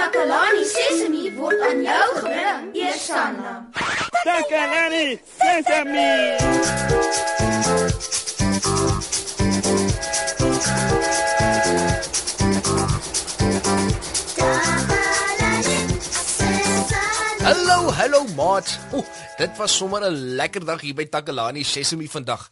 Takalani Sesemi word aan jou gebring, Eersanna. Takalani Sesame. Hallo, hallo maat. O, dit was sommer 'n lekker dag hier by Takalani Sesemi vandag.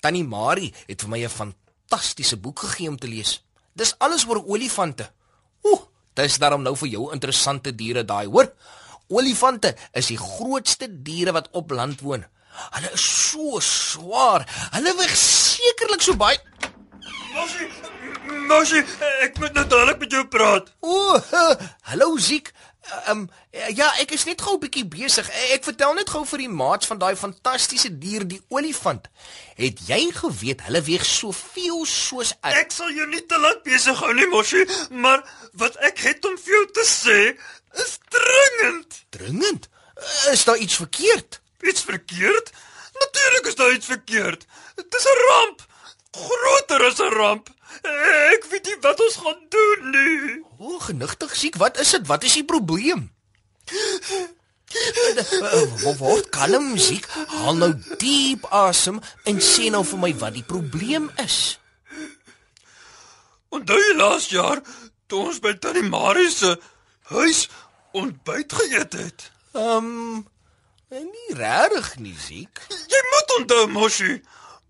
Tannie Marie het vir my 'n fantastiese boek gegee om te lees. Dis alles oor olifante. O, dis daarom nou vir jou interessante diere daai, hoor? Olifante is die grootste diere wat op land woon. Hulle is so swaar. Hulle weeg sekerlik so baie. Mosie, Mosie, ek moet nou dadelik met jou praat. O, hallo Ziek. Ehm um, ja, ek is net gou 'n bietjie besig. Ek vertel net gou vir die maats van daai fantastiese dier, die olifant. Het jy geweet hulle weeg soveel soos 'n Ek sal jou nie te lank besig hou nie, Mosie, maar wat ek het om vir jou te sê is dringend. dringend? Is daar iets verkeerd? Iets verkeerd? Natuurlik is daar iets verkeerd. Dit is 'n ramp. Groter as 'n ramp. Ek weet nie wat ons gaan doen nie. O, genigtig Ziek, wat is dit? Wat is die probleem? Wat word kalm Ziek? Haal nou diep asem en sê nou vir my wat die probleem is. Onthou jy laas jaar toe ons by Tannie Marie se huis ontbyt geëet het? Ehm um, nie regtig nie, Ziek. Jy moet onthou, Moshi.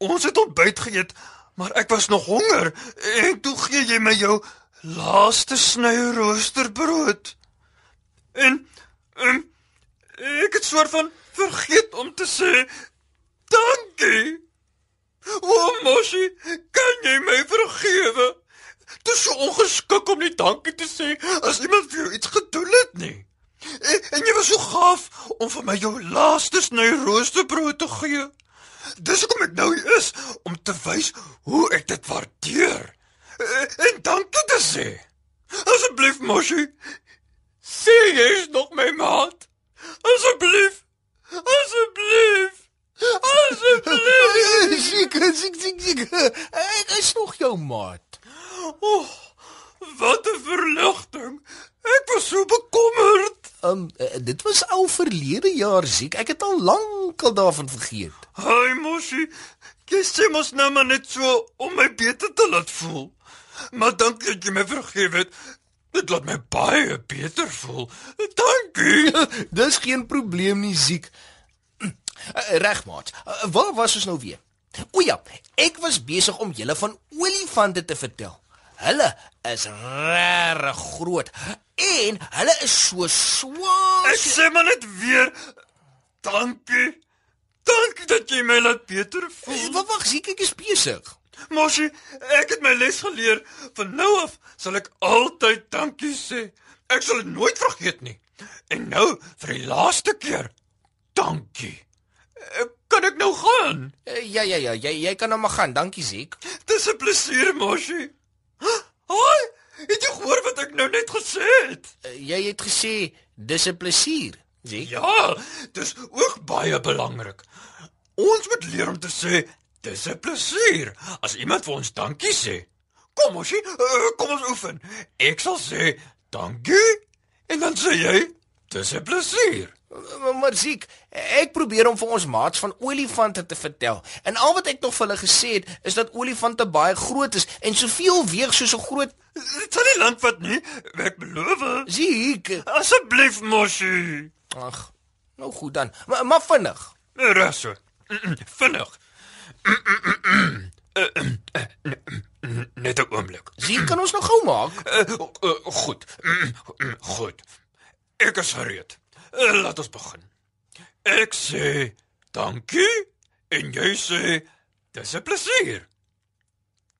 Ons het ontbyt geëet, maar ek was nog honger en toe gee jy my jou laaste sny roosterbrood. En, en ek het soort van vergeet om te sê dankie. O, Moshi, kan jy my vergewe? Dit is so ongeskik om nie dankie te sê as iemand vir jou iets gedoen het nie. En, en jy was so gaaf om vir my jou laaste sny roosterbrood te gee. Dis hoekom ek nou hier is om te wys hoe ek dit waardeer. En, en dankie te sê. Asseblief, Moshi. Sê jy's nog my maat. Asseblief. Asseblief. Asseblief. Ziek, ziek, ziek, ziek. Ek is nog jou maat. O, oh, wat 'n verligting. Ek was so bekommerd. Um, dit was al verlede jaar Ziek. Ek het al lank al daarvan vergeet. Haai Moshi, jy sê mos nou maar net so om my beter te laat voel. Maar dankie dat jy my vergewe het. Dit laat my baie beter voel. Dankie. Dis geen probleem nie, Ziek. Reg, maat. Uh, waar was ons nou weer? O ja, ek was besig om julle van olifante te vertel. Hulle is regtig groot en hulle is so swaar. Ek sê maar net weer dankie. Dankie dat jy my laat beter voel. Wat wag, Ziek, ek is besig. Moshi, ek het my les geleer. Van nou af sal ek altyd dankie sê. Ek sal dit nooit vergeet nie. En nou vir die laaste keer. Dankie. Eh, Kan ek nou gaan? Uh, ja ja ja, jy jy kan nou maar gaan. Dankie, Ziek. Dis 'n plesier, Moshi. Hoi, het jy gehoor wat ek nou net gesê het? Uh, jy het gesê dis 'n plesier, Ziek. Ja, dis ook baie belangrik. Ons moet leer om te sê dis 'n plesier as iemand vir ons dankie sê. Kom Moshi, uh, kom ons oefen. Ek sal sê dankie en dan sê jy dis 'n plesier. Maar, Ziek, ek probeer om vir ons maats van olifante te vertel. En al wat ek nog vir hulle gesê het, is dat olifante baie groot is en soveel weeg soos 'n groot Dit sal nie lank vat nie, ek beloof. Ziek. Asseblief Moshi. Ag, nou goed dan. Maar, maar vinnig. So. Vinnig. Net 'n oomblik. Ziek kan ons nog gou maak. Uh, uh, goed. Goed. Ek is gereed. Laat ons begin. Ek sê dankie en jy sê dis 'n plesier.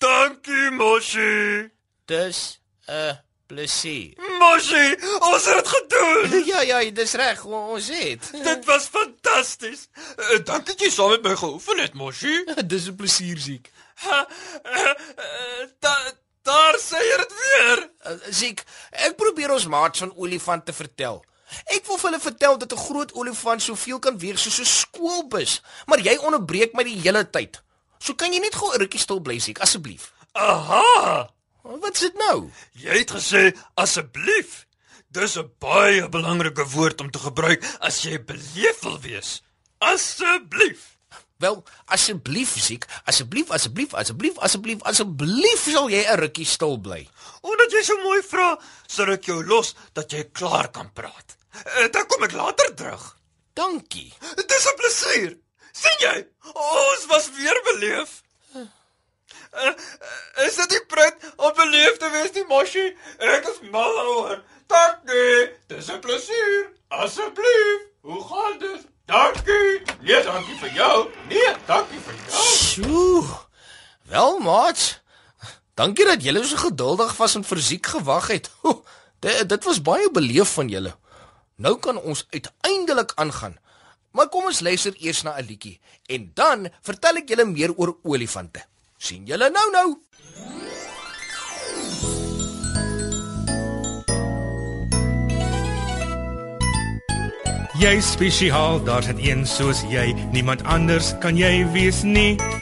Dankie Moshi. Dis 'n plesier. Moshi, ons het dit gedoen. Ja ja, dis reg, ons het. Dit was fantasties. Uh, dankie dat jy saam met my geoefen het, Moshi. dis 'n plesier, Ziek. Ha, uh, uh, da, daar sê jy dit weer. Ziek, ek probeer ons maats van olifante vertel. Ek wil vir hulle vertel dat 'n groot olifant soveel kan weeg soos 'n skoolbus, maar jy onderbreek my die hele tyd. So kan jy net gou 'n rukkie stil bly, Ziek, asseblief. Aha. Wat is dit nou? Jy het gesê asseblief. Dis 'n baie belangrike woord om te gebruik as jy beleef wil wees. Asseblief. Wel, asseblief Ziek, asseblief, asseblief, asseblief, asseblief, asseblief sal jy 'n rukkie stil bly. Omdat jy so mooi vra, sal ek jou los dat jy klaar kan praat. Eh, Dan kom ek later terug. Dankie. Dis 'n plesier. sien jy? Ons was weer beleef. Uh, is dit nie pret om beleef te wees nie, Moshi? Ek is mal oor. Dankie. Dis 'n plesier. Asseblief. Hoe gaan dit? Dankie. Nee, dankie vir jou. Nee, dankie vir jou. Sjoe. Wel, maat. Dankie dat julle so geduldig was en fisiek gewag het. Ho, dit, dit was baie beleef van julle. Nou kan ons uiteindelik aangaan. Maar kom ons luister eers na 'n liedjie en dan vertel ek julle meer oor olifante. sien julle nou nou? Jy is spesiaal, daar's net een soos jy. Niemand anders kan jy wees nie.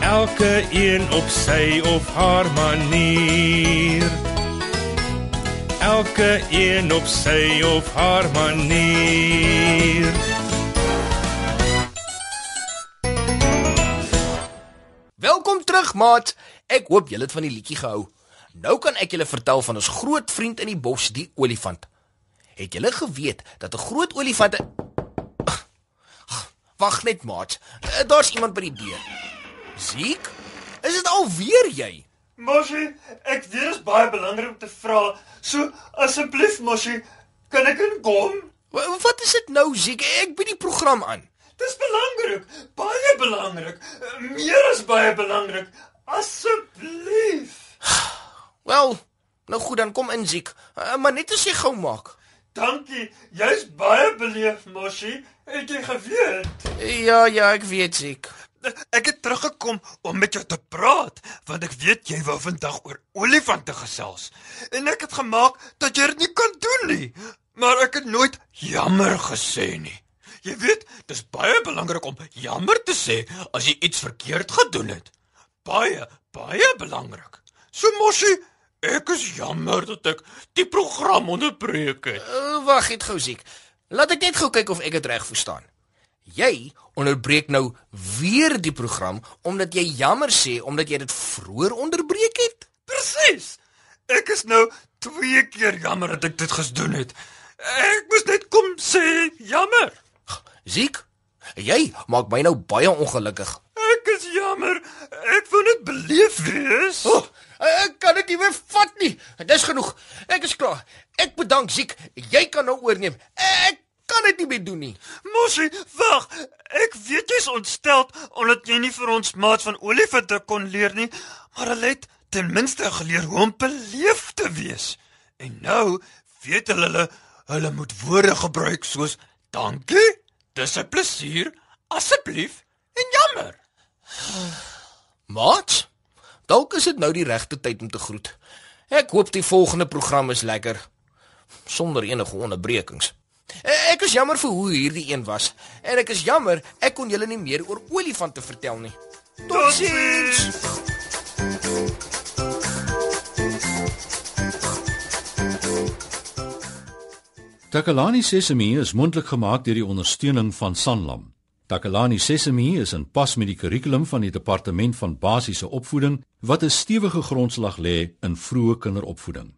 Elke een op sy of haar manier. Elke een op sy of haar manier. Welkom terug, maat. Ek hoop julle het van die liedjie gehou. Nou kan ek julle vertel van ons groot vriend in die bos, die olifant. Het julle geweet dat 'n groot olifant Wag net, maat. Eh, Daar's iemand by die deur. Ziek? Is dit alweer jy? Moshi, ek weet dit is baie belangrik om te vra. So asseblief Moshi, kan ek inkom? Wa- Wat is dit nou, Ziek? Ek bied die program aan. Dis belangrik, baie belangrik. Eh, Meer as baie belangrik. Asseblief. Wel, nou goed, dan kom in, Ziek. Uh, maar net as jy gou maak. Dankie. Jy's baie beleef, Moshi. Het jy geweet? Ja, ja, ek weet, Ziek. Ek het teruggekom om met jou te praat, want ek weet jy wou vandag oor olifante gesels. En ek het gemaak dat jy dit nie kan doen nie. Maar ek het nooit jammer gesê nie. Jy weet, dis baie belangrik om jammer te sê as jy iets verkeerd gedoen het. Baie, baie belangrik. So Moshi, ek is jammer dat ek die program onderbreek het. Uh, Wag, net gou, Ziek. Laat ek net gou kyk of ek dit reg verstaan. Jy onderbreek nou weer die program omdat jy jammer sê omdat jy dit vroeër onderbreek het? Presies. Ek is nou twee keer jammer dat ek dit gedoen het. Ek moes net kom sê jammer. Ziek, jy maak my nou baie ongelukkig. Ek is jammer. Ek wou net beleef wees. Oh, ek kan dit nie meer vat nie. Dis genoeg. Ek is klaar. Ek bedank Ziek. Jy kan nou oorneem. Ek kan dit nie meer doen nie. Mosie, wag. Ek weet jy's ontstel omdat jy nie vir ons maat van olifante kon leer nie, maar hulle het ten minste geleer hoe om beleef te wees. En nou weet hulle hulle, hulle moet woorde gebruik soos dankie, dis 'n plesier, asseblief en jammer. Maat, dalk is dit nou die regte tyd om te groet. Ek hoop die volgende program is lekker sonder enige onderbrekings. Eh, Ek is jammer vir hoe hierdie een was en ek is jammer ek kon julle nie meer oor olifante vertel nie. Totsiens. Takalani Sesemi is mondelik gemaak deur die ondersteuning van Sanlam. Takalani Sesemi is in pas met die kurrikulum van die departement van basiese opvoeding wat 'n stewige grondslag lê in vroeë kinderopvoeding.